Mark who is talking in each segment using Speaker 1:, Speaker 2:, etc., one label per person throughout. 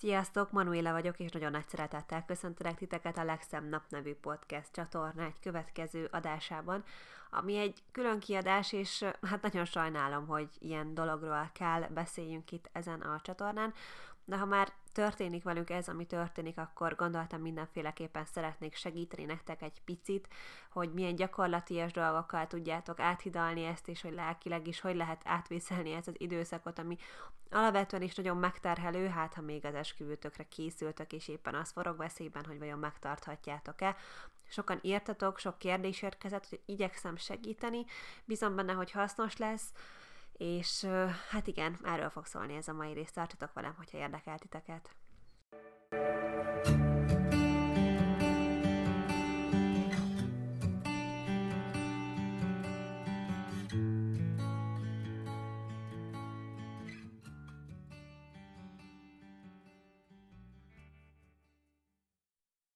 Speaker 1: Sziasztok, Manuela vagyok, és nagyon nagy szeretettel köszöntelek titeket a Legszem Nap nevű podcast csatorna egy következő adásában, ami egy külön kiadás, és hát nagyon sajnálom, hogy ilyen dologról kell beszéljünk itt ezen a csatornán, de ha már történik velünk ez, ami történik, akkor gondoltam mindenféleképpen szeretnék segíteni nektek egy picit, hogy milyen gyakorlatias dolgokkal tudjátok áthidalni ezt, és hogy lelkileg is hogy lehet átvészelni ezt az időszakot, ami alapvetően is nagyon megterhelő, hát ha még az esküvőtökre készültök, és éppen az forog veszélyben, hogy vajon megtarthatjátok-e. Sokan írtatok, sok kérdés érkezett, hogy igyekszem segíteni, bízom benne, hogy hasznos lesz, és hát igen, erről fog szólni ez a mai rész. Tartsatok velem, hogyha érdekel titeket.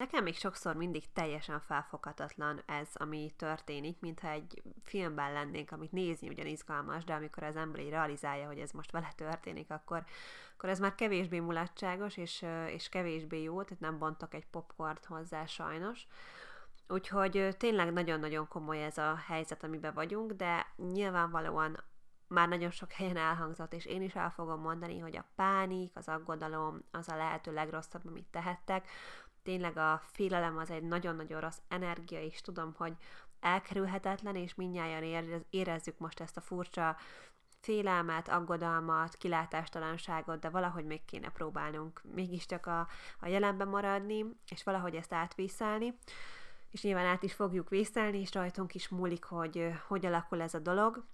Speaker 1: Nekem még sokszor mindig teljesen felfoghatatlan ez, ami történik, mintha egy filmben lennénk, amit nézni ugyan izgalmas, de amikor az ember realizálja, hogy ez most vele történik, akkor, akkor ez már kevésbé mulatságos, és, és kevésbé jó, tehát nem bontok egy popcornt hozzá sajnos. Úgyhogy tényleg nagyon-nagyon komoly ez a helyzet, amiben vagyunk, de nyilvánvalóan már nagyon sok helyen elhangzott, és én is el fogom mondani, hogy a pánik, az aggodalom az a lehető legrosszabb, amit tehettek tényleg a félelem az egy nagyon-nagyon rossz energia, és tudom, hogy elkerülhetetlen, és mindnyáján érezzük most ezt a furcsa félelmet, aggodalmat, kilátástalanságot, de valahogy még kéne próbálnunk mégiscsak a, a jelenben maradni, és valahogy ezt átvészelni, és nyilván át is fogjuk vészelni, és rajtunk is múlik, hogy hogy alakul ez a dolog.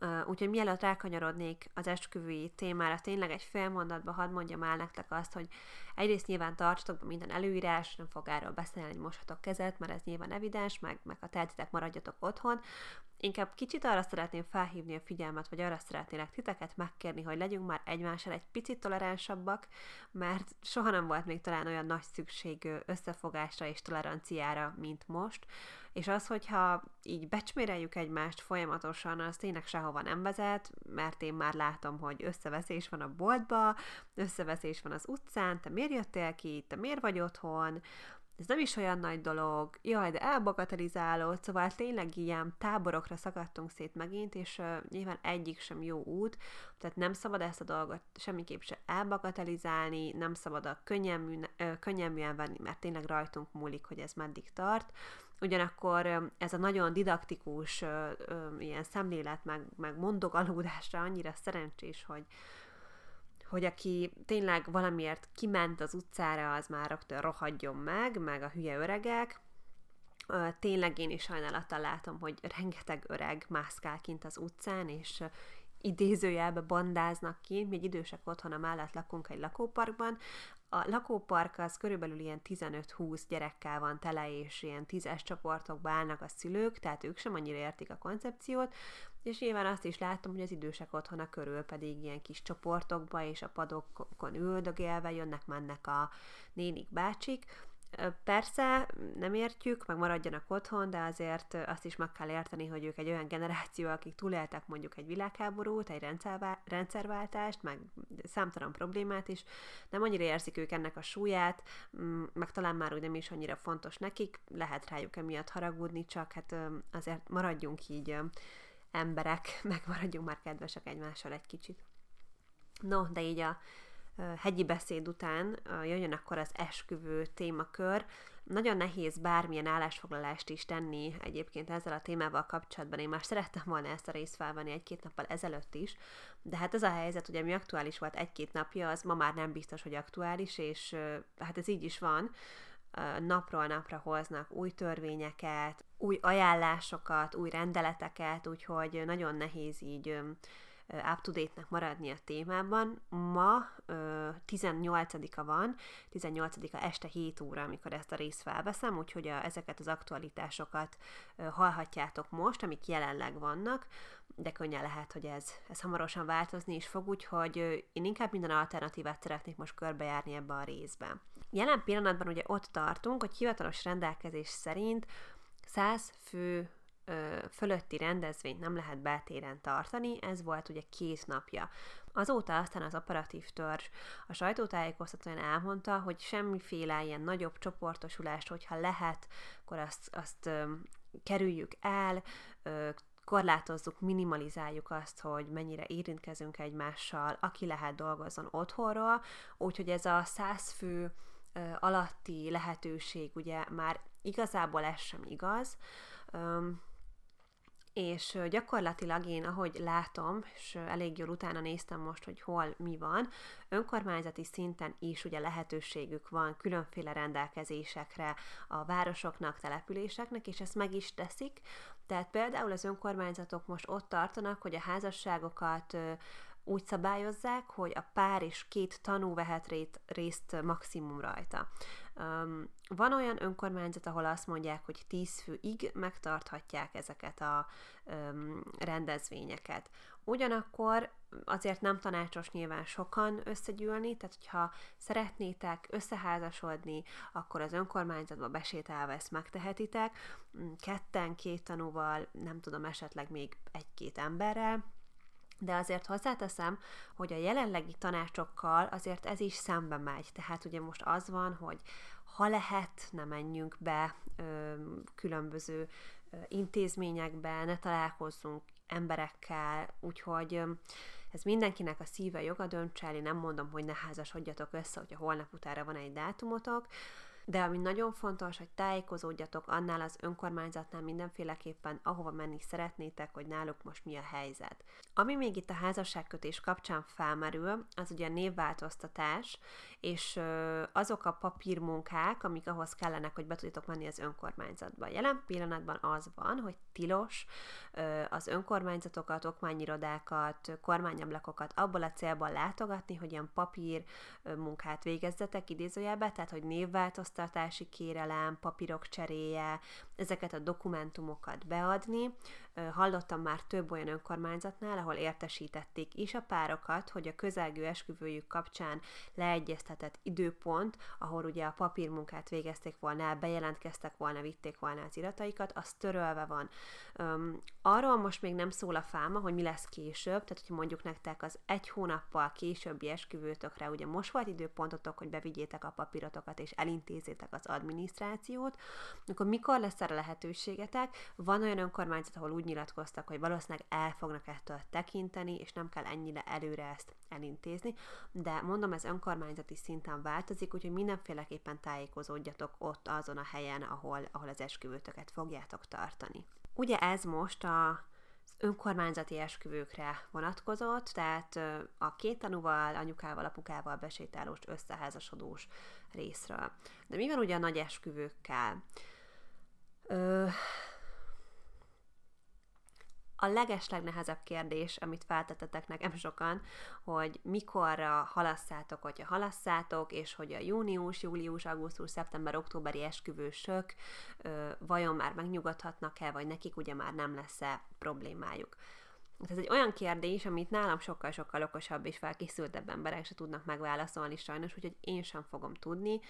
Speaker 1: Uh, úgyhogy mielőtt rákanyarodnék az esküvői témára, tényleg egy fél mondatba hadd mondjam el nektek azt, hogy egyrészt nyilván tartsatok be minden előírás, nem fog erről beszélni, hogy moshatok kezet, mert ez nyilván evidens, meg, meg ha tehetitek, maradjatok otthon, Inkább kicsit arra szeretném felhívni a figyelmet, vagy arra szeretnélek titeket megkérni, hogy legyünk már egymással egy picit toleránsabbak, mert soha nem volt még talán olyan nagy szükség összefogásra és toleranciára, mint most, és az, hogyha így becsméreljük egymást folyamatosan, az tényleg sehova nem vezet, mert én már látom, hogy összeveszés van a boltba, összeveszés van az utcán, te miért jöttél ki, te miért vagy otthon, ez nem is olyan nagy dolog, jaj, de elbagatelizálod, szóval tényleg ilyen táborokra szakadtunk szét megint, és uh, nyilván egyik sem jó út, tehát nem szabad ezt a dolgot semmiképp se elbagatelizálni, nem szabad a könnyelmű, uh, könnyelműen venni, mert tényleg rajtunk múlik, hogy ez meddig tart. Ugyanakkor uh, ez a nagyon didaktikus uh, uh, ilyen szemlélet, meg, meg mondogalódásra annyira szerencsés, hogy, hogy aki tényleg valamiért kiment az utcára, az már rögtön rohadjon meg, meg a hülye öregek, tényleg én is sajnálattal látom, hogy rengeteg öreg mászkál kint az utcán, és idézőjelbe bandáznak ki, egy idősek otthona mellett lakunk egy lakóparkban, a lakópark az körülbelül ilyen 15-20 gyerekkel van tele, és ilyen tízes csoportokba állnak a szülők, tehát ők sem annyira értik a koncepciót, és nyilván azt is látom, hogy az idősek otthona körül pedig ilyen kis csoportokba és a padokon üldögélve jönnek-mennek a nénik bácsik, Persze nem értjük, meg maradjanak otthon, de azért azt is meg kell érteni, hogy ők egy olyan generáció, akik túléltek mondjuk egy világháborút, egy rendszerváltást, meg számtalan problémát is, nem annyira érzik ők ennek a súlyát, mm, meg talán már úgy nem is annyira fontos nekik, lehet rájuk emiatt haragudni, csak hát azért maradjunk így emberek, meg maradjunk már kedvesek egymással egy kicsit. No, de így a hegyi beszéd után jöjjön akkor az esküvő témakör. Nagyon nehéz bármilyen állásfoglalást is tenni egyébként ezzel a témával kapcsolatban. Én már szerettem volna ezt a részt felvenni egy-két nappal ezelőtt is, de hát ez a helyzet, hogy ami aktuális volt egy-két napja, az ma már nem biztos, hogy aktuális, és hát ez így is van napról napra hoznak új törvényeket, új ajánlásokat, új rendeleteket, úgyhogy nagyon nehéz így up-to-date-nek maradni a témában. Ma 18-a van, 18-a este 7 óra, amikor ezt a részt felveszem, úgyhogy a, ezeket az aktualitásokat hallhatjátok most, amik jelenleg vannak, de könnyen lehet, hogy ez, ez hamarosan változni is fog, úgyhogy én inkább minden alternatívát szeretnék most körbejárni ebbe a részbe. Jelen pillanatban ugye ott tartunk, hogy hivatalos rendelkezés szerint 100 fő fölötti rendezvényt nem lehet beltéren tartani, ez volt ugye két napja. Azóta aztán az operatív törzs a sajtótájékoztatóan elmondta, hogy semmiféle ilyen nagyobb csoportosulást, hogyha lehet, akkor azt, azt ö, kerüljük el, ö, korlátozzuk, minimalizáljuk azt, hogy mennyire érintkezünk egymással, aki lehet dolgozzon otthonról, úgyhogy ez a száz fő ö, alatti lehetőség ugye már igazából ez sem igaz. És gyakorlatilag én, ahogy látom, és elég jól utána néztem most, hogy hol mi van, önkormányzati szinten is ugye lehetőségük van különféle rendelkezésekre a városoknak, településeknek, és ezt meg is teszik. Tehát például az önkormányzatok most ott tartanak, hogy a házasságokat úgy szabályozzák, hogy a pár és két tanú vehet részt maximum rajta. Um, van olyan önkormányzat, ahol azt mondják, hogy tíz főig megtarthatják ezeket a um, rendezvényeket. Ugyanakkor azért nem tanácsos nyilván sokan összegyűlni, tehát hogyha szeretnétek összeházasodni, akkor az önkormányzatba besétálva ezt megtehetitek, ketten, két tanúval, nem tudom, esetleg még egy-két emberrel, de azért hozzáteszem, hogy a jelenlegi tanácsokkal azért ez is szembe megy. Tehát ugye most az van, hogy ha lehet, ne menjünk be ö, különböző ö, intézményekbe, ne találkozzunk emberekkel, úgyhogy ö, ez mindenkinek a szíve joga döntse el, én nem mondom, hogy ne házasodjatok össze, hogyha holnap utára van egy dátumotok, de ami nagyon fontos, hogy tájékozódjatok annál az önkormányzatnál mindenféleképpen, ahova menni szeretnétek, hogy náluk most mi a helyzet. Ami még itt a házasságkötés kapcsán felmerül, az ugye a névváltoztatás, és azok a papírmunkák, amik ahhoz kellenek, hogy be tudjatok menni az önkormányzatba. Jelen pillanatban az van, hogy tilos az önkormányzatokat, okmányirodákat, kormányablakokat abból a célból látogatni, hogy ilyen papír munkát végezzetek idézőjelbe, tehát hogy névváltoztatási kérelem, papírok cseréje, ezeket a dokumentumokat beadni. Hallottam már több olyan önkormányzatnál, ahol értesítették is a párokat, hogy a közelgő esküvőjük kapcsán leegyeztetett időpont, ahol ugye a papírmunkát végezték volna el, bejelentkeztek volna, vitték volna az irataikat, az törölve van. Arról most még nem szól a fáma, hogy mi lesz később, tehát hogy mondjuk nektek az egy hónappal későbbi esküvőtökre, ugye most volt időpontotok, hogy bevigyétek a papírotokat és elintézzétek az adminisztrációt, akkor mikor lesz erre lehetőségetek? Van olyan önkormányzat, ahol úgy nyilatkoztak, hogy valószínűleg el fognak ettől tekinteni, és nem kell ennyire előre ezt elintézni, de mondom, ez önkormányzati szinten változik, úgyhogy mindenféleképpen tájékozódjatok ott azon a helyen, ahol, ahol az esküvőtöket fogjátok tartani. Ugye ez most a önkormányzati esküvőkre vonatkozott, tehát a két tanúval, anyukával, apukával besétálós, összeházasodós részről. De mi van ugye a nagy esküvőkkel? Ö, a legeslegnehezebb kérdés, amit feltettetek nekem sokan, hogy mikorra halasszátok, hogyha halasszátok, és hogy a június, július, augusztus, szeptember, októberi esküvősök ö, vajon már megnyugodhatnak-e, vagy nekik ugye már nem lesz-e problémájuk. Ez egy olyan kérdés, amit nálam sokkal-sokkal okosabb és felkészültebb emberek se tudnak megválaszolni sajnos, úgyhogy én sem fogom tudni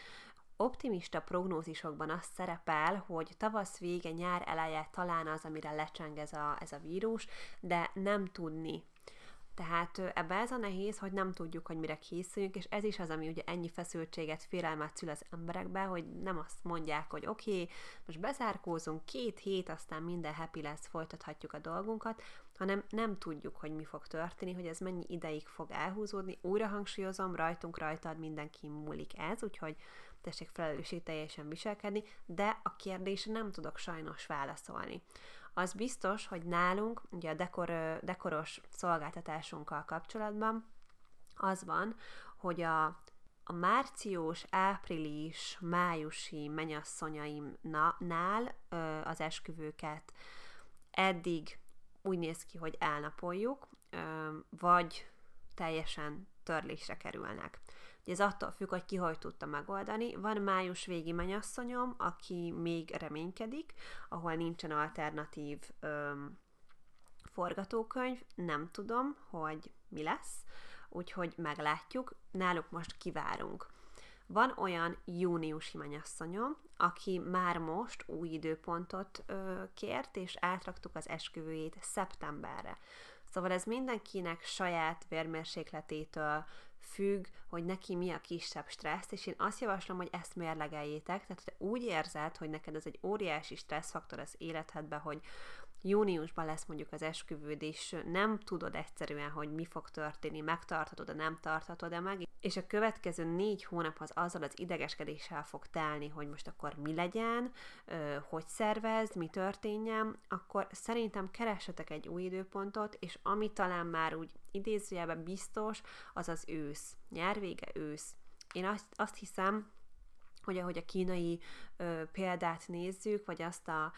Speaker 1: optimista prognózisokban az szerepel, hogy tavasz vége, nyár eleje talán az, amire lecseng ez a, ez a vírus, de nem tudni. Tehát ebbe ez a nehéz, hogy nem tudjuk, hogy mire készüljünk, és ez is az, ami ugye ennyi feszültséget, félelmet szül az emberekbe, hogy nem azt mondják, hogy oké, okay, most bezárkózunk két hét, aztán minden happy lesz, folytathatjuk a dolgunkat, hanem nem tudjuk, hogy mi fog történni, hogy ez mennyi ideig fog elhúzódni. Újra hangsúlyozom, rajtunk rajtad mindenki múlik ez, úgyhogy tessék felelősség teljesen viselkedni, de a kérdésre nem tudok sajnos válaszolni. Az biztos, hogy nálunk, ugye a dekor, dekoros szolgáltatásunkkal kapcsolatban az van, hogy a a március, április, májusi mennyasszonyaimnál az esküvőket eddig úgy néz ki, hogy elnapoljuk, vagy teljesen törlésre kerülnek. Ez attól függ, hogy ki hogy tudta megoldani. Van május végi menyasszonyom, aki még reménykedik, ahol nincsen alternatív öm, forgatókönyv, nem tudom, hogy mi lesz, úgyhogy meglátjuk, náluk most kivárunk. Van olyan júniusi menyasszonyom, aki már most új időpontot ö, kért, és átraktuk az esküvőjét szeptemberre. Szóval ez mindenkinek saját vérmérsékletétől függ, hogy neki mi a kisebb stressz, és én azt javaslom, hogy ezt mérlegeljétek, tehát te úgy érzed, hogy neked ez egy óriási stresszfaktor az életedben, hogy júniusban lesz mondjuk az esküvőd, és nem tudod egyszerűen, hogy mi fog történni, megtarthatod-e, nem tarthatod-e meg, és a következő négy hónap az azzal az idegeskedéssel fog telni, hogy most akkor mi legyen, hogy szervezd, mi történjen, akkor szerintem keressetek egy új időpontot, és ami talán már úgy idézőjelben biztos, az az ősz. Nyár vége, ősz. Én azt, azt hiszem, hogy ahogy a kínai ö, példát nézzük, vagy azt a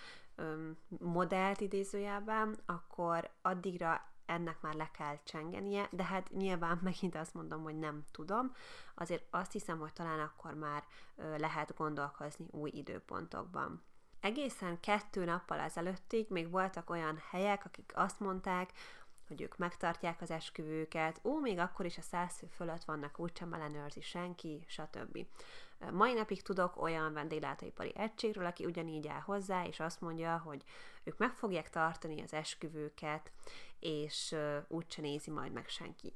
Speaker 1: modellt idézőjelben, akkor addigra ennek már le kell csengenie, de hát nyilván megint azt mondom, hogy nem tudom. Azért azt hiszem, hogy talán akkor már lehet gondolkozni új időpontokban. Egészen kettő nappal ezelőttig még voltak olyan helyek, akik azt mondták, hogy ők megtartják az esküvőket, ó, még akkor is a száz fölött vannak, úgysem ellenőrzi senki, stb. Mai napig tudok olyan vendéglátóipari egységről, aki ugyanígy áll hozzá, és azt mondja, hogy ők meg fogják tartani az esküvőket, és úgyse nézi majd meg senki.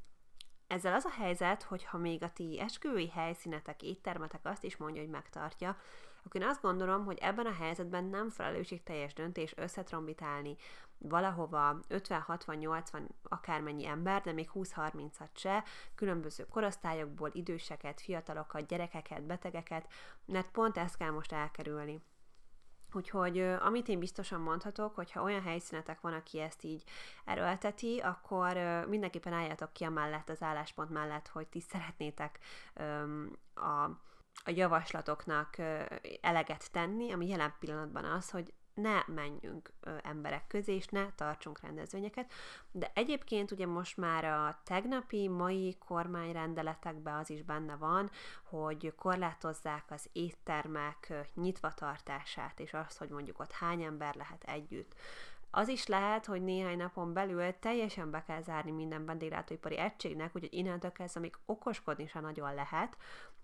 Speaker 1: Ezzel az a helyzet, hogy ha még a ti esküvői helyszínetek, éttermetek azt is mondja, hogy megtartja, akkor én azt gondolom, hogy ebben a helyzetben nem felelősségteljes döntés összetrombitálni valahova 50-60-80 akármennyi ember, de még 20-30-at se, különböző korosztályokból időseket, fiatalokat, gyerekeket, betegeket, mert pont ezt kell most elkerülni. Úgyhogy amit én biztosan mondhatok, hogyha olyan helyszínetek van, aki ezt így erőlteti, akkor mindenképpen álljatok ki a mellett, az álláspont mellett, hogy ti szeretnétek a, a javaslatoknak eleget tenni, ami jelen pillanatban az, hogy ne menjünk emberek közé, és ne tartsunk rendezvényeket. De egyébként ugye most már a tegnapi, mai kormányrendeletekben az is benne van, hogy korlátozzák az éttermek nyitva tartását, és azt, hogy mondjuk ott hány ember lehet együtt. Az is lehet, hogy néhány napon belül teljesen be kell zárni minden vendéglátóipari egységnek, úgyhogy innentől kezdve még okoskodni sem nagyon lehet.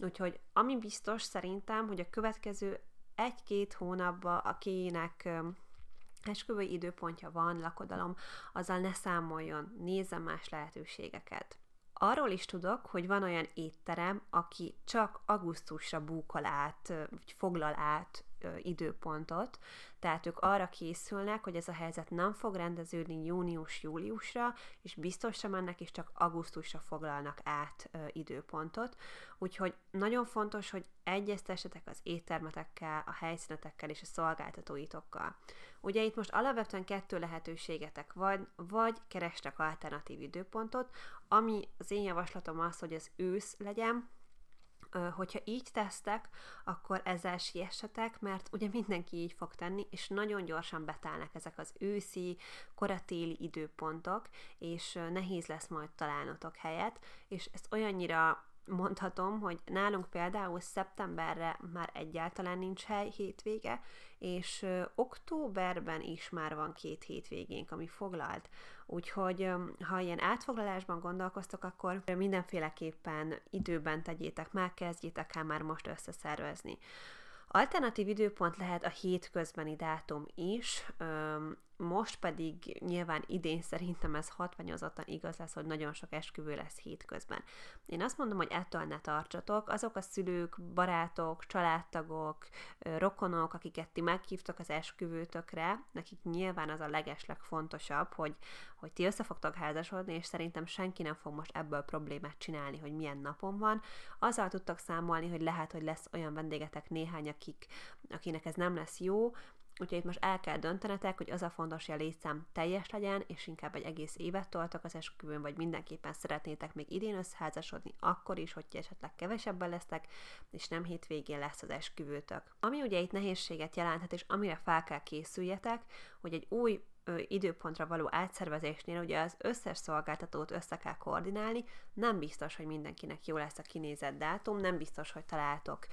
Speaker 1: Úgyhogy ami biztos szerintem, hogy a következő egy-két hónapban, akinek esküvői időpontja van, lakodalom, azzal ne számoljon, nézze más lehetőségeket. Arról is tudok, hogy van olyan étterem, aki csak augusztusra búkol át, vagy foglal át időpontot, tehát ők arra készülnek, hogy ez a helyzet nem fog rendeződni június-júliusra, és biztosan mennek, és csak augusztusra foglalnak át ö, időpontot. Úgyhogy nagyon fontos, hogy egyeztessetek az éttermetekkel, a helyszínetekkel és a szolgáltatóitokkal. Ugye itt most alapvetően kettő lehetőségetek van, vagy kerestek alternatív időpontot, ami az én javaslatom az, hogy az ősz legyen, hogyha így tesztek, akkor ezzel siessetek, mert ugye mindenki így fog tenni, és nagyon gyorsan betelnek ezek az őszi, koratéli időpontok, és nehéz lesz majd találnotok helyet, és ezt olyannyira mondhatom, hogy nálunk például szeptemberre már egyáltalán nincs hely hétvége, és októberben is már van két hétvégénk, ami foglalt. Úgyhogy ha ilyen átfoglalásban gondolkoztok, akkor mindenféleképpen időben tegyétek meg, kezdjétek el már most összeszervezni. Alternatív időpont lehet a hétközbeni dátum is, most pedig nyilván idén szerintem ez hatványozottan igaz lesz, hogy nagyon sok esküvő lesz hétközben. Én azt mondom, hogy ettől ne tartsatok. Azok a szülők, barátok, családtagok, rokonok, akiket ti meghívtok az esküvőtökre, nekik nyilván az a legesleg fontosabb, hogy, hogy ti össze fogtok házasodni, és szerintem senki nem fog most ebből problémát csinálni, hogy milyen napon van. Azzal tudtak számolni, hogy lehet, hogy lesz olyan vendégetek néhány, akik, akinek ez nem lesz jó, Úgyhogy itt most el kell döntenetek, hogy az a fontos, hogy a létszám teljes legyen, és inkább egy egész évet toltak az esküvőn, vagy mindenképpen szeretnétek még idén összeházasodni, akkor is, hogy esetleg kevesebben lesztek, és nem hétvégén lesz az esküvőtök. Ami ugye itt nehézséget jelenthet, és amire fel kell készüljetek, hogy egy új időpontra való átszervezésnél ugye az összes szolgáltatót össze kell koordinálni, nem biztos, hogy mindenkinek jó lesz a kinézett dátum, nem biztos, hogy találtok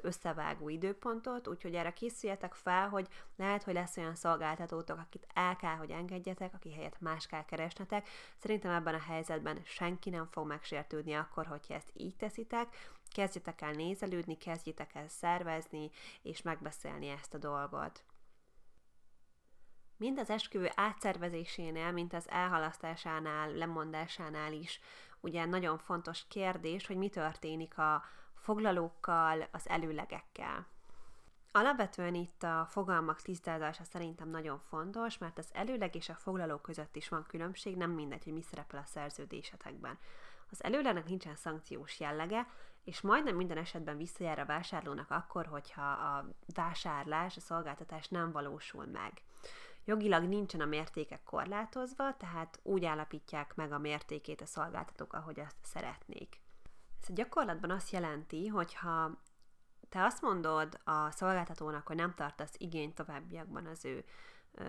Speaker 1: összevágó időpontot, úgyhogy erre készüljetek fel, hogy lehet, hogy lesz olyan szolgáltatótok, akit el kell, hogy engedjetek, aki helyett más kell keresnetek. Szerintem ebben a helyzetben senki nem fog megsértődni akkor, hogyha ezt így teszitek, kezdjetek el nézelődni, kezdjetek el szervezni, és megbeszélni ezt a dolgot. Mind az esküvő átszervezésénél, mint az elhalasztásánál, lemondásánál is, ugye nagyon fontos kérdés, hogy mi történik a foglalókkal, az előlegekkel. Alapvetően itt a fogalmak tisztázása szerintem nagyon fontos, mert az előleg és a foglaló között is van különbség, nem mindegy, hogy mi szerepel a szerződésetekben. Az előlegnek nincsen szankciós jellege, és majdnem minden esetben visszajár a vásárlónak akkor, hogyha a vásárlás, a szolgáltatás nem valósul meg. Jogilag nincsen a mértékek korlátozva, tehát úgy állapítják meg a mértékét a szolgáltatók, ahogy azt szeretnék. Ez a gyakorlatban azt jelenti, hogyha te azt mondod a szolgáltatónak, hogy nem tartasz igényt továbbiakban az ő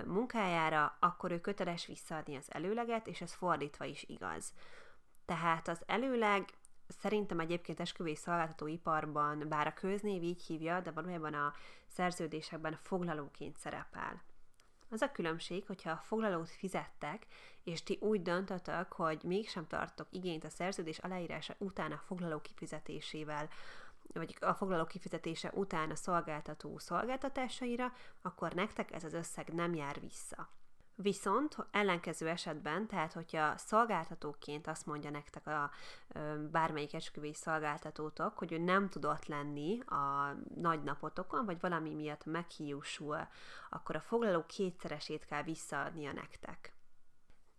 Speaker 1: munkájára, akkor ő köteles visszaadni az előleget, és ez fordítva is igaz. Tehát az előleg szerintem egyébként esküvői szolgáltatóiparban, bár a köznév így hívja, de valójában a szerződésekben foglalóként szerepel. Az a különbség, hogyha a foglalót fizettek, és ti úgy döntötök, hogy mégsem tartok igényt a szerződés aláírása után a foglaló kifizetésével, vagy a foglaló kifizetése után a szolgáltató szolgáltatásaira, akkor nektek ez az összeg nem jár vissza. Viszont ellenkező esetben, tehát hogyha szolgáltatóként azt mondja nektek a bármelyik esküvői szolgáltatótok, hogy ő nem tudott lenni a nagy napotokon, vagy valami miatt meghiúsul, akkor a foglaló kétszeresét kell visszaadnia nektek.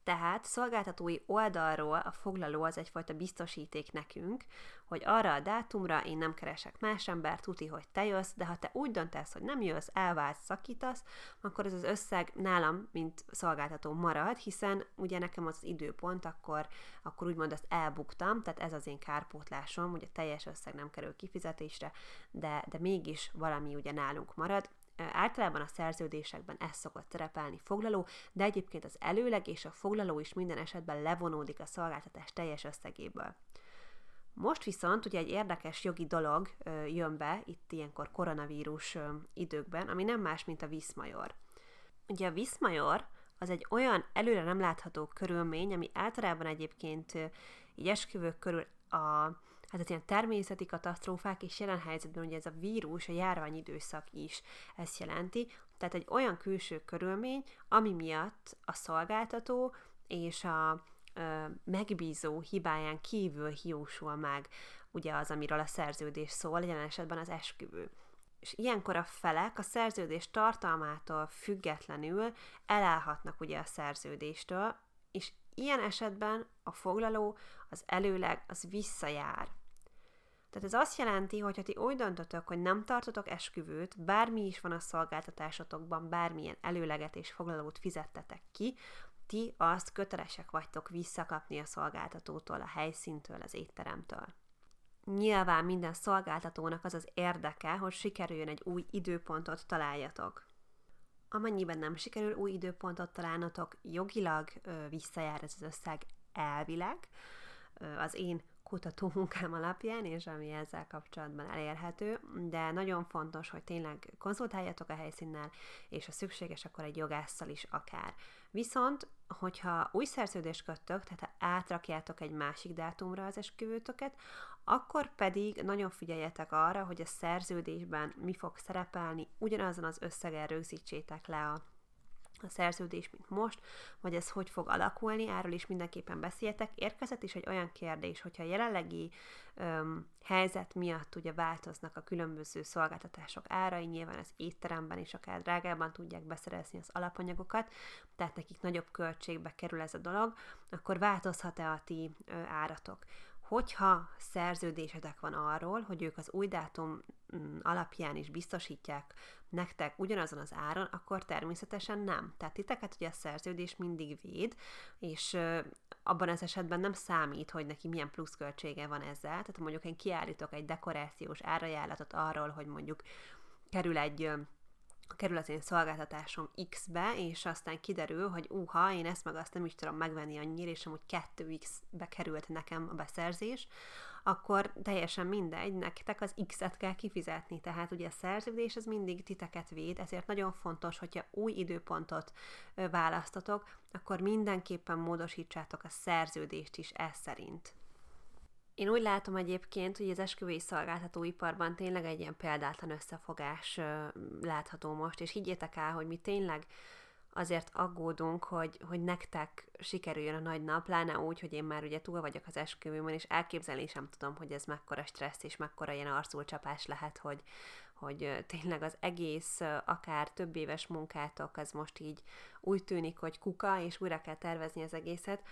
Speaker 1: Tehát szolgáltatói oldalról a foglaló az egyfajta biztosíték nekünk, hogy arra a dátumra én nem keresek más embert, tuti, hogy te jössz, de ha te úgy döntesz, hogy nem jössz, elválsz, szakítasz, akkor ez az összeg nálam, mint szolgáltató marad, hiszen ugye nekem az, időpont, akkor, akkor úgymond ezt elbuktam, tehát ez az én kárpótlásom, ugye teljes összeg nem kerül kifizetésre, de, de mégis valami ugye nálunk marad, Általában a szerződésekben ez szokott szerepelni foglaló, de egyébként az előleg és a foglaló is minden esetben levonódik a szolgáltatás teljes összegéből. Most viszont ugye egy érdekes jogi dolog jön be itt ilyenkor koronavírus időkben, ami nem más, mint a viszmajor. Ugye a viszmajor az egy olyan előre nem látható körülmény, ami általában egyébként így esküvők körül a hát az ilyen természeti katasztrófák, és jelen helyzetben ugye ez a vírus, a járványidőszak is ezt jelenti, tehát egy olyan külső körülmény, ami miatt a szolgáltató és a ö, megbízó hibáján kívül hiúsul meg ugye az, amiről a szerződés szól, jelen esetben az esküvő. És ilyenkor a felek a szerződés tartalmától függetlenül elállhatnak ugye a szerződéstől, és ilyen esetben a foglaló, az előleg, az visszajár. Tehát ez azt jelenti, hogy ha ti úgy döntötök, hogy nem tartotok esküvőt, bármi is van a szolgáltatásotokban, bármilyen előleget és foglalót fizettetek ki, ti azt kötelesek vagytok visszakapni a szolgáltatótól, a helyszíntől, az étteremtől. Nyilván minden szolgáltatónak az az érdeke, hogy sikerüljön egy új időpontot találjatok. Amennyiben nem sikerül új időpontot találnotok, jogilag visszajár ez az összeg elvileg. Az én kutató alapján, és ami ezzel kapcsolatban elérhető, de nagyon fontos, hogy tényleg konzultáljatok a helyszínnel, és ha szükséges, akkor egy jogásszal is akár. Viszont, hogyha új szerződést köttök, tehát átrakjátok egy másik dátumra az esküvőtöket, akkor pedig nagyon figyeljetek arra, hogy a szerződésben mi fog szerepelni, ugyanazon az összegen rögzítsétek le a a szerződés, mint most, vagy ez hogy fog alakulni, erről is mindenképpen beszéltek. Érkezett is egy olyan kérdés, hogyha a jelenlegi öm, helyzet miatt ugye változnak a különböző szolgáltatások árai, nyilván az étteremben is akár drágában tudják beszerezni az alapanyagokat, tehát nekik nagyobb költségbe kerül ez a dolog, akkor változhat-e a ti ö, áratok? Hogyha szerződésetek van arról, hogy ők az új dátum alapján is biztosítják nektek ugyanazon az áron, akkor természetesen nem. Tehát titeket ugye a szerződés mindig véd, és abban az esetben nem számít, hogy neki milyen pluszköltsége van ezzel. Tehát mondjuk én kiállítok egy dekorációs árajánlatot arról, hogy mondjuk kerül egy kerül az én szolgáltatásom X-be, és aztán kiderül, hogy uha, én ezt meg azt nem is tudom megvenni annyira, és amúgy 2X-be került nekem a beszerzés, akkor teljesen mindegy, nektek az X-et kell kifizetni. Tehát ugye a szerződés az mindig titeket véd, ezért nagyon fontos, hogyha új időpontot választotok, akkor mindenképpen módosítsátok a szerződést is ez szerint. Én úgy látom egyébként, hogy az esküvői szolgáltatóiparban tényleg egy ilyen példátlan összefogás látható most, és higgyétek el, hogy mi tényleg azért aggódunk, hogy, hogy nektek sikerüljön a nagy nap, pláne úgy, hogy én már ugye túl vagyok az esküvőmön, és elképzelni sem tudom, hogy ez mekkora stressz és mekkora ilyen arculcsapás lehet, hogy, hogy tényleg az egész, akár több éves munkátok, az most így úgy tűnik, hogy kuka, és újra kell tervezni az egészet,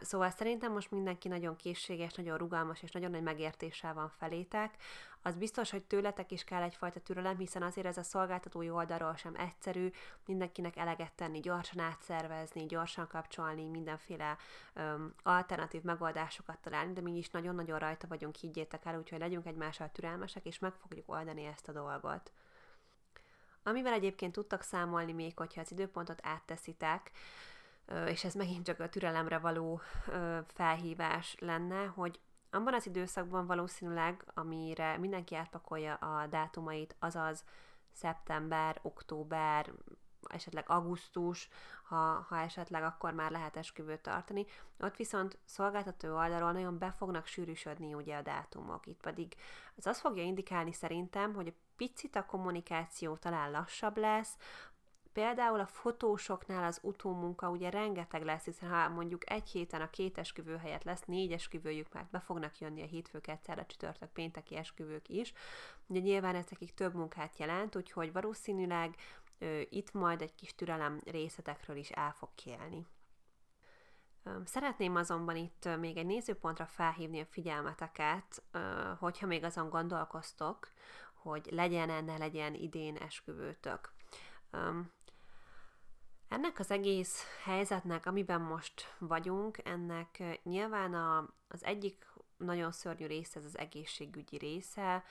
Speaker 1: Szóval szerintem most mindenki nagyon készséges, nagyon rugalmas és nagyon nagy megértéssel van felétek. Az biztos, hogy tőletek is kell egyfajta türelem, hiszen azért ez a szolgáltatói oldalról sem egyszerű, mindenkinek eleget tenni, gyorsan átszervezni, gyorsan kapcsolni, mindenféle um, alternatív megoldásokat találni, de mi is nagyon-nagyon rajta vagyunk, higgyétek el, úgyhogy legyünk egymással türelmesek, és meg fogjuk oldani ezt a dolgot. Amivel egyébként tudtak számolni még, hogyha az időpontot átteszitek, és ez megint csak a türelemre való felhívás lenne, hogy abban az időszakban valószínűleg, amire mindenki átpakolja a dátumait, azaz szeptember, október, esetleg augusztus, ha, ha esetleg akkor már lehet esküvőt tartani. Ott viszont szolgáltató oldalról nagyon be fognak sűrűsödni ugye a dátumok. Itt pedig az azt fogja indikálni szerintem, hogy picit a kommunikáció talán lassabb lesz, Például a fotósoknál az utómunka ugye rengeteg lesz, hiszen ha mondjuk egy héten a két esküvő helyett lesz négy esküvőjük, mert be fognak jönni a hétfők egyszer, a csütörtök, pénteki esküvők is, ugye nyilván ez nekik több munkát jelent, úgyhogy valószínűleg ö, itt majd egy kis türelem részletekről is el fog kélni. Szeretném azonban itt még egy nézőpontra felhívni a figyelmeteket, hogyha még azon gondolkoztok, hogy legyen-e, ne legyen idén esküvőtök. Ennek az egész helyzetnek, amiben most vagyunk, ennek nyilván a, az egyik nagyon szörnyű része, ez az egészségügyi része,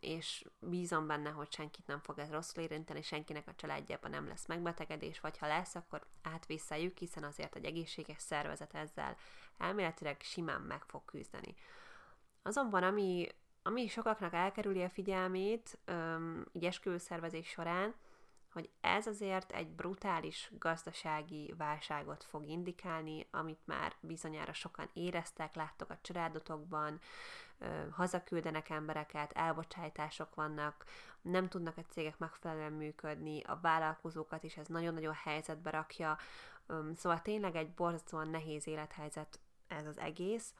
Speaker 1: és bízom benne, hogy senkit nem fog ez rosszul érinteni, senkinek a családjában nem lesz megbetegedés, vagy ha lesz, akkor átvészeljük, hiszen azért egy egészséges szervezet ezzel elméletileg simán meg fog küzdeni. Azonban, ami, ami sokaknak elkerüli a figyelmét, így esküvőszervezés során, hogy ez azért egy brutális gazdasági válságot fog indikálni, amit már bizonyára sokan éreztek, láttok a családotokban, hazaküldenek embereket, elbocsájtások vannak, nem tudnak a cégek megfelelően működni, a vállalkozókat is ez nagyon-nagyon helyzetbe rakja, szóval tényleg egy borzasztóan nehéz élethelyzet ez az egész,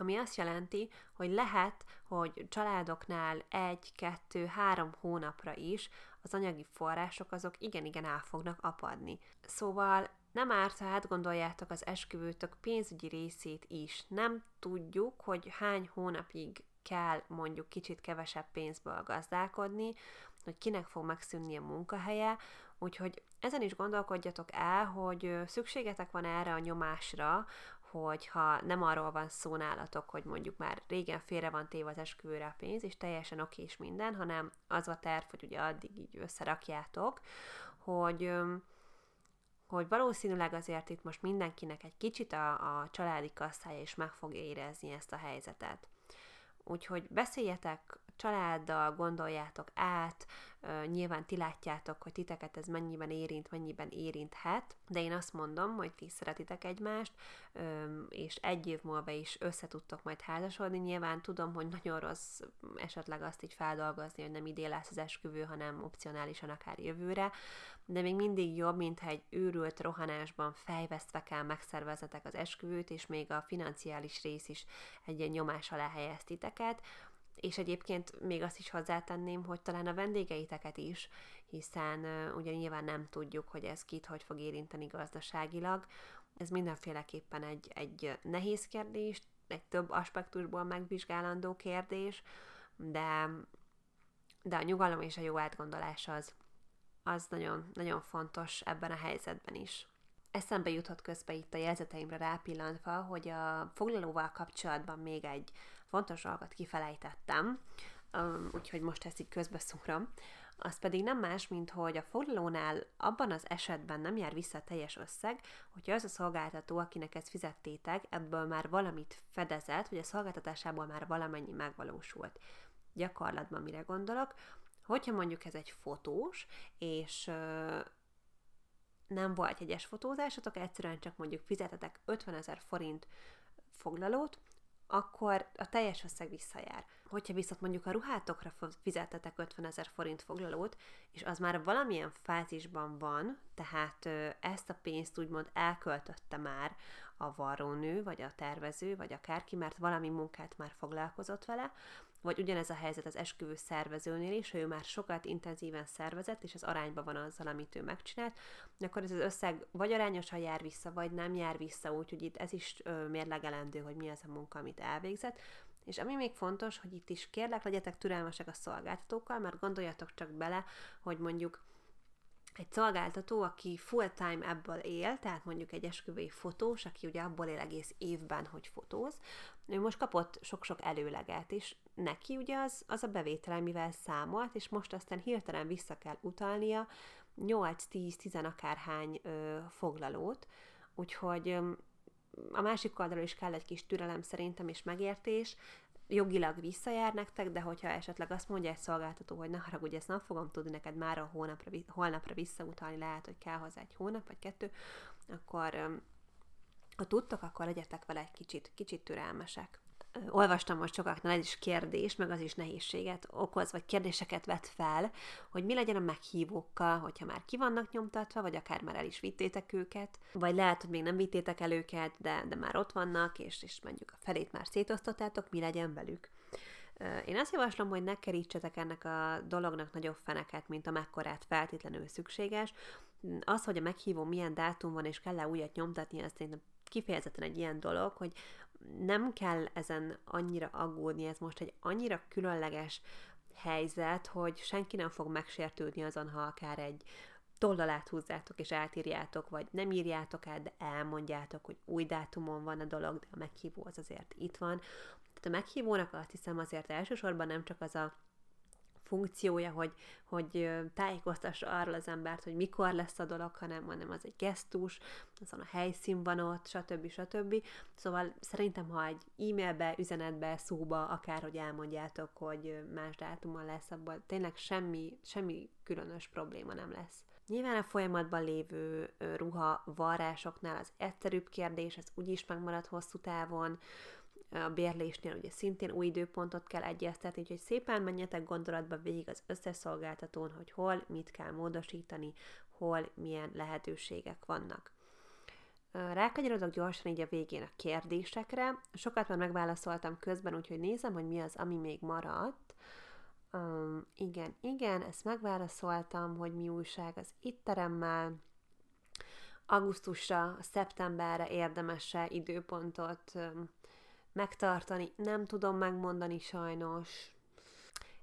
Speaker 1: ami azt jelenti, hogy lehet, hogy családoknál egy, kettő, három hónapra is az anyagi források azok igen-igen el fognak apadni. Szóval nem árt, ha átgondoljátok az esküvőtök pénzügyi részét is. Nem tudjuk, hogy hány hónapig kell mondjuk kicsit kevesebb pénzből gazdálkodni, hogy kinek fog megszűnni a munkahelye, úgyhogy ezen is gondolkodjatok el, hogy szükségetek van erre a nyomásra, hogyha nem arról van szó nálatok, hogy mondjuk már régen félre van téve az esküvőre a pénz, és teljesen oké és minden, hanem az a terv, hogy ugye addig így összerakjátok, hogy hogy valószínűleg azért itt most mindenkinek egy kicsit a, a családi kasszája is meg fog érezni ezt a helyzetet. Úgyhogy beszéljetek családdal, gondoljátok át, nyilván ti látjátok, hogy titeket ez mennyiben érint, mennyiben érinthet, de én azt mondom, hogy ti szeretitek egymást, és egy év múlva is összetudtok majd házasodni. Nyilván tudom, hogy nagyon rossz esetleg azt így feldolgozni, hogy nem idén lesz az esküvő, hanem opcionálisan akár jövőre, de még mindig jobb, mint egy őrült rohanásban fejvesztve kell megszervezetek az esküvőt, és még a financiális rész is egy ilyen nyomás alá helyeztiteket, és egyébként még azt is hozzátenném, hogy talán a vendégeiteket is, hiszen ugye nyilván nem tudjuk, hogy ez kit hogy fog érinteni gazdaságilag. Ez mindenféleképpen egy, egy nehéz kérdés, egy több aspektusból megvizsgálandó kérdés, de, de a nyugalom és a jó átgondolás az, az nagyon, nagyon fontos ebben a helyzetben is. Eszembe jutott közben itt a jelzeteimre rápillantva, hogy a foglalóval kapcsolatban még egy fontos dolgot kifelejtettem, úgyhogy most ezt így közbeszúrom. Az pedig nem más, mint hogy a foglalónál abban az esetben nem jár vissza a teljes összeg, hogyha az a szolgáltató, akinek ezt fizettétek, ebből már valamit fedezett, vagy a szolgáltatásából már valamennyi megvalósult. Gyakorlatban mire gondolok? Hogyha mondjuk ez egy fotós, és nem volt egyes fotózásotok, egyszerűen csak mondjuk fizetetek 50 ezer forint foglalót, akkor a teljes összeg visszajár. Hogyha viszont mondjuk a ruhátokra fizettetek 50 ezer forint foglalót, és az már valamilyen fázisban van, tehát ezt a pénzt úgymond elköltötte már a varrónő, vagy a tervező, vagy akárki, mert valami munkát már foglalkozott vele, vagy ugyanez a helyzet az esküvő szervezőnél is, hogy ő már sokat intenzíven szervezett, és az arányban van azzal, amit ő megcsinált, akkor ez az összeg vagy arányosan jár vissza, vagy nem jár vissza, úgyhogy itt ez is mérlegelendő, hogy mi az a munka, amit elvégzett. És ami még fontos, hogy itt is kérlek, legyetek türelmesek a szolgáltatókkal, mert gondoljatok csak bele, hogy mondjuk egy szolgáltató, aki full-time ebből él, tehát mondjuk egy esküvői fotós, aki ugye abból él egész évben, hogy fotóz, ő most kapott sok-sok előleget, és neki ugye az, az a bevétel, mivel számolt, és most aztán hirtelen vissza kell utalnia 8-10-10 akárhány ö, foglalót, úgyhogy ö, a másik oldalról is kell egy kis türelem szerintem, és megértés, jogilag visszajár nektek, de hogyha esetleg azt mondja egy szolgáltató, hogy ne haragudj, ezt nem fogom tudni neked már a hónapra, holnapra visszautalni, lehet, hogy kell hozzá egy hónap vagy kettő, akkor ha tudtok, akkor legyetek vele egy kicsit, kicsit türelmesek olvastam most sokaknál ez is kérdés, meg az is nehézséget okoz, vagy kérdéseket vet fel, hogy mi legyen a meghívókkal, hogyha már ki vannak nyomtatva, vagy akár már el is vittétek őket, vagy lehet, hogy még nem vittétek el őket, de, de már ott vannak, és, és mondjuk a felét már szétosztottátok, mi legyen velük. Én azt javaslom, hogy ne kerítsetek ennek a dolognak nagyobb feneket, mint amekkorát feltétlenül szükséges. Az, hogy a meghívó milyen dátum van, és kell-e újat nyomtatni, az szerintem kifejezetten egy ilyen dolog, hogy nem kell ezen annyira aggódni, ez most egy annyira különleges helyzet, hogy senki nem fog megsértődni azon, ha akár egy tollalát húzzátok és átírjátok, vagy nem írjátok át, de elmondjátok, hogy új dátumon van a dolog, de a meghívó az azért itt van. Tehát a meghívónak azt hiszem azért elsősorban nem csak az a funkciója, hogy, hogy tájékoztassa arról az embert, hogy mikor lesz a dolog, hanem, hanem az egy gesztus, azon a helyszín van ott, stb. stb. Szóval szerintem, ha egy e-mailbe, üzenetbe, szóba, akárhogy elmondjátok, hogy más dátumon lesz, abban tényleg semmi, semmi különös probléma nem lesz. Nyilván a folyamatban lévő ruha varrásoknál az egyszerűbb kérdés, ez úgyis megmarad hosszú távon, a bérlésnél ugye szintén új időpontot kell egyeztetni, úgyhogy szépen menjetek gondolatba végig az összes szolgáltatón, hogy hol mit kell módosítani, hol milyen lehetőségek vannak. Rákanyarodok gyorsan így a végén a kérdésekre. Sokat már megválaszoltam közben, úgyhogy nézem, hogy mi az, ami még maradt. Um, igen, igen, ezt megválaszoltam, hogy mi újság az itteremmel. Augusztusra, szeptemberre érdemes-e időpontot um, megtartani, nem tudom megmondani sajnos.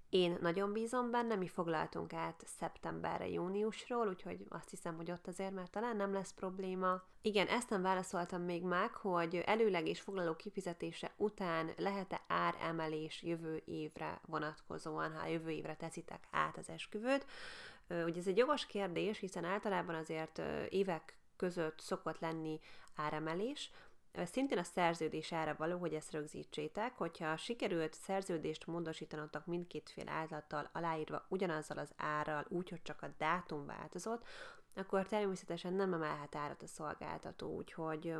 Speaker 1: Én nagyon bízom benne, mi foglaltunk át szeptemberre, júniusról, úgyhogy azt hiszem, hogy ott azért már talán nem lesz probléma. Igen, ezt nem válaszoltam még meg, hogy előleg és foglaló kifizetése után lehet-e áremelés jövő évre vonatkozóan, ha jövő évre teszitek át az esküvőt. Ugye ez egy jogos kérdés, hiszen általában azért évek között szokott lenni áremelés, Szintén a szerződés ára való, hogy ezt rögzítsétek, hogyha sikerült szerződést módosítanatok mindkét fél által aláírva ugyanazzal az árral, úgyhogy csak a dátum változott, akkor természetesen nem emelhet árat a szolgáltató, úgyhogy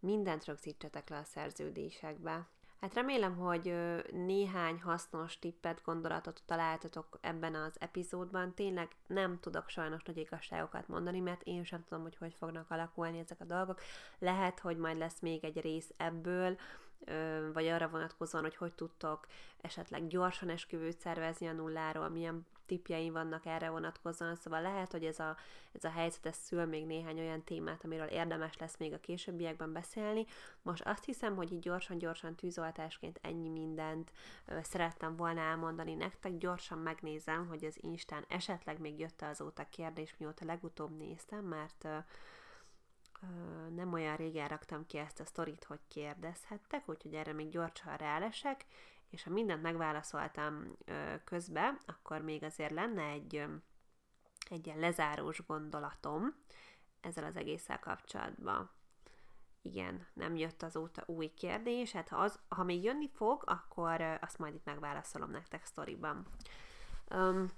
Speaker 1: mindent rögzítsetek le a szerződésekbe. Hát remélem, hogy néhány hasznos tippet, gondolatot találtatok ebben az epizódban. Tényleg nem tudok sajnos nagy igazságokat mondani, mert én sem tudom, hogy hogy fognak alakulni ezek a dolgok. Lehet, hogy majd lesz még egy rész ebből, vagy arra vonatkozóan, hogy hogy tudtok esetleg gyorsan esküvőt szervezni a nulláról, milyen tipjeim vannak erre vonatkozóan, szóval lehet, hogy ez a, ez a helyzet ez szül még néhány olyan témát, amiről érdemes lesz még a későbbiekben beszélni. Most azt hiszem, hogy így gyorsan-gyorsan tűzoltásként ennyi mindent ö, szerettem volna elmondani nektek. Gyorsan megnézem, hogy az Instán esetleg még jött azóta kérdés, mióta legutóbb néztem, mert ö, nem olyan régen raktam ki ezt a sztorit, hogy kérdezhettek, úgyhogy erre még gyorsan rálesek, és ha mindent megválaszoltam közbe, akkor még azért lenne egy, egy ilyen lezárós gondolatom ezzel az egésszel kapcsolatban. Igen, nem jött azóta új kérdés, hát ha, az, ha még jönni fog, akkor azt majd itt megválaszolom nektek sztoriban. Um,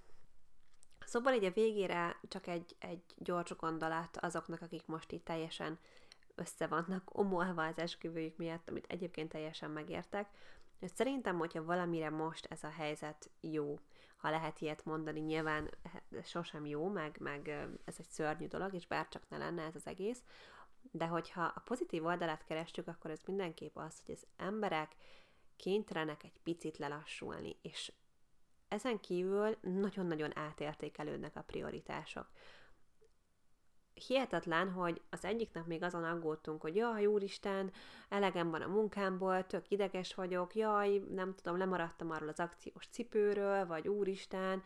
Speaker 1: Szóval így a végére csak egy, egy gyors gondolat azoknak, akik most itt teljesen össze vannak omolva az esküvőjük miatt, amit egyébként teljesen megértek. Szerintem, hogyha valamire most ez a helyzet jó, ha lehet ilyet mondani, nyilván sosem jó, meg, meg ez egy szörnyű dolog, és bárcsak ne lenne ez az egész, de hogyha a pozitív oldalát kerestük, akkor ez mindenképp az, hogy az emberek kénytelenek egy picit lelassulni, és ezen kívül nagyon-nagyon átértékelődnek a prioritások. Hihetetlen, hogy az egyik nap még azon aggódtunk, hogy jaj, úristen, elegem van a munkámból, tök ideges vagyok, jaj, nem tudom, lemaradtam arról az akciós cipőről, vagy úristen,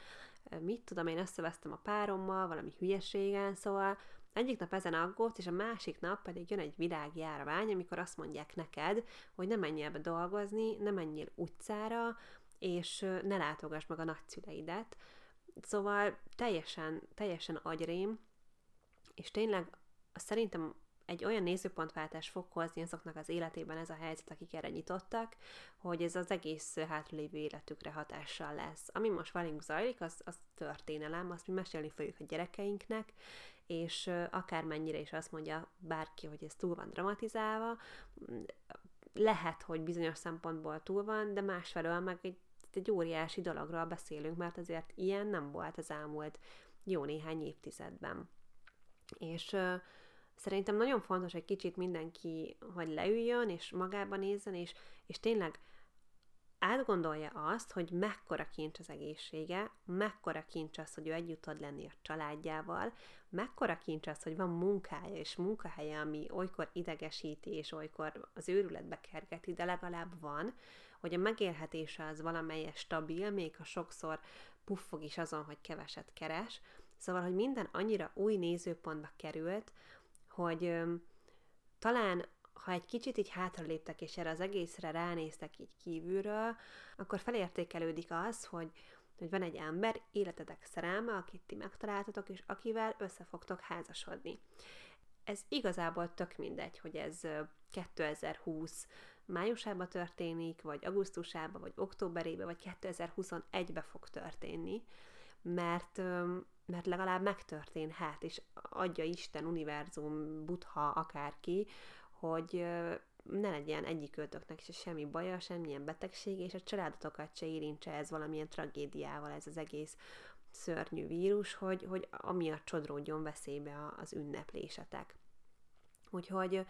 Speaker 1: mit tudom, én összevesztem a párommal, valami hülyeségen, szóval egyik nap ezen aggódsz, és a másik nap pedig jön egy világjárvány, amikor azt mondják neked, hogy ne menjél be dolgozni, ne menjél utcára, és ne látogass meg a nagyszüleidet. Szóval teljesen, teljesen agyrém, és tényleg szerintem egy olyan nézőpontváltás fog hozni azoknak az életében ez a helyzet, akik erre nyitottak, hogy ez az egész hátralévő életükre hatással lesz. Ami most velünk zajlik, az, az történelem, azt mi mesélni fogjuk a gyerekeinknek, és akármennyire is azt mondja bárki, hogy ez túl van dramatizálva, lehet, hogy bizonyos szempontból túl van, de másfelől meg egy, egy óriási dologról beszélünk, mert azért ilyen nem volt az elmúlt jó néhány évtizedben. És szerintem nagyon fontos egy kicsit mindenki, hogy leüljön, és magába nézzen, és, és tényleg átgondolja azt, hogy mekkora kincs az egészsége, mekkora kincs az, hogy ő együtt tud lenni a családjával, mekkora kincs az, hogy van munkája és munkahelye, ami olykor idegesíti, és olykor az őrületbe kergeti, de legalább van, hogy a megélhetése az valamelyes stabil, még ha sokszor puffog is azon, hogy keveset keres. Szóval, hogy minden annyira új nézőpontba került, hogy öm, talán ha egy kicsit így hátraléptek, és erre az egészre ránéztek így kívülről, akkor felértékelődik az, hogy, hogy van egy ember, életedek szerelme, akit ti megtaláltatok, és akivel össze fogtok házasodni. Ez igazából tök mindegy, hogy ez 2020 májusában történik, vagy augusztusában, vagy októberében, vagy 2021-ben fog történni, mert, mert legalább megtörténhet, és adja Isten, univerzum, butha, akárki, hogy ne legyen egyik őtöknek se semmi baja, semmilyen betegség, és a családotokat se érintse ez valamilyen tragédiával, ez az egész szörnyű vírus, hogy, hogy amiatt csodródjon veszélybe az ünneplésetek. Úgyhogy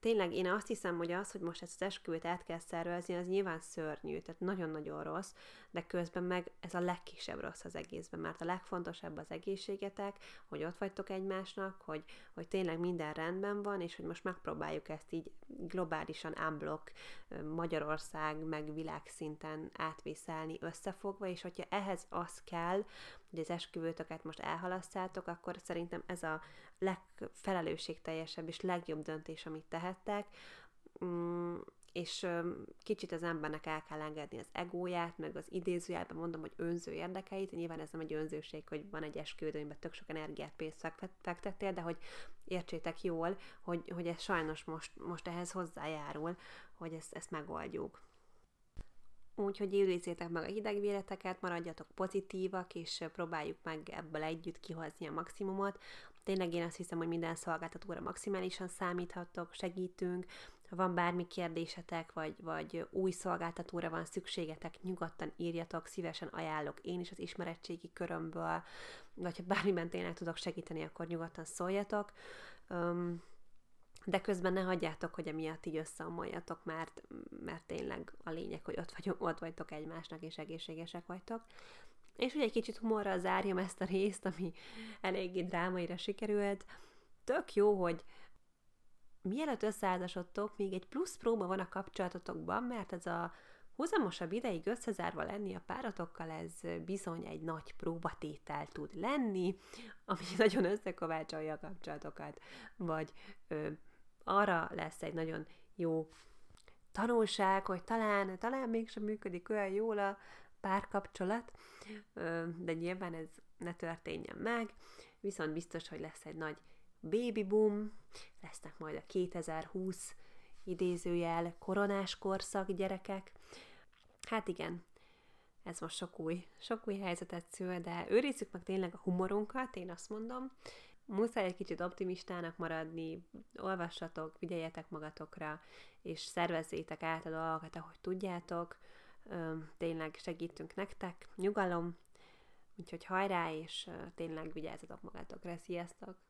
Speaker 1: tényleg én azt hiszem, hogy az, hogy most ezt az esküvőt át kell szervezni, az nyilván szörnyű, tehát nagyon-nagyon rossz, de közben meg ez a legkisebb rossz az egészben, mert a legfontosabb az egészségetek, hogy ott vagytok egymásnak, hogy, hogy tényleg minden rendben van, és hogy most megpróbáljuk ezt így globálisan unblock Magyarország, meg világszinten átvészelni összefogva, és hogyha ehhez az kell, hogy az esküvőtöket most elhalasztátok, akkor szerintem ez a legfelelősségteljesebb és legjobb döntés, amit tehettek, mm, és kicsit az embernek el kell engedni az egóját, meg az idézőjelben mondom, hogy önző érdekeit. Nyilván ez nem egy önzőség, hogy van egy esküvő, amiben tök sok energiát, pénzt fektettél, de hogy értsétek jól, hogy, hogy ez sajnos most, most ehhez hozzájárul, hogy ezt, ezt megoldjuk. Úgyhogy őrizzétek meg a hidegvéleteket, maradjatok pozitívak, és próbáljuk meg ebből együtt kihozni a maximumot. Tényleg én azt hiszem, hogy minden szolgáltatóra maximálisan számíthatok, segítünk, ha van bármi kérdésetek, vagy, vagy új szolgáltatóra van szükségetek, nyugodtan írjatok, szívesen ajánlok én is az ismeretségi körömből, vagy ha bármiben tényleg tudok segíteni, akkor nyugodtan szóljatok. Um, de közben ne hagyjátok, hogy emiatt így összeomoljatok, mert, mert tényleg a lényeg, hogy ott, vagyok, ott vagytok egymásnak, és egészségesek vagytok. És ugye egy kicsit humorral zárjam ezt a részt, ami eléggé drámaira sikerült. Tök jó, hogy mielőtt összeházasodtok, még egy plusz próba van a kapcsolatotokban, mert ez a húzamosabb ideig összezárva lenni a páratokkal, ez bizony egy nagy próbatétel tud lenni, ami nagyon összekovácsolja a kapcsolatokat, vagy ö, arra lesz egy nagyon jó tanulság, hogy talán, talán mégsem működik olyan jól a párkapcsolat, de nyilván ez ne történjen meg, viszont biztos, hogy lesz egy nagy baby boom, lesznek majd a 2020 idézőjel koronás korszak gyerekek. Hát igen, ez most sok új, sok új helyzetet szül, de őrizzük meg tényleg a humorunkat, én azt mondom. Muszáj egy kicsit optimistának maradni, olvassatok, figyeljetek magatokra, és szervezzétek át a dolgokat, ahogy tudjátok. Tényleg segítünk nektek, nyugalom, úgyhogy hajrá, és tényleg vigyázzatok magatokra. Sziasztok!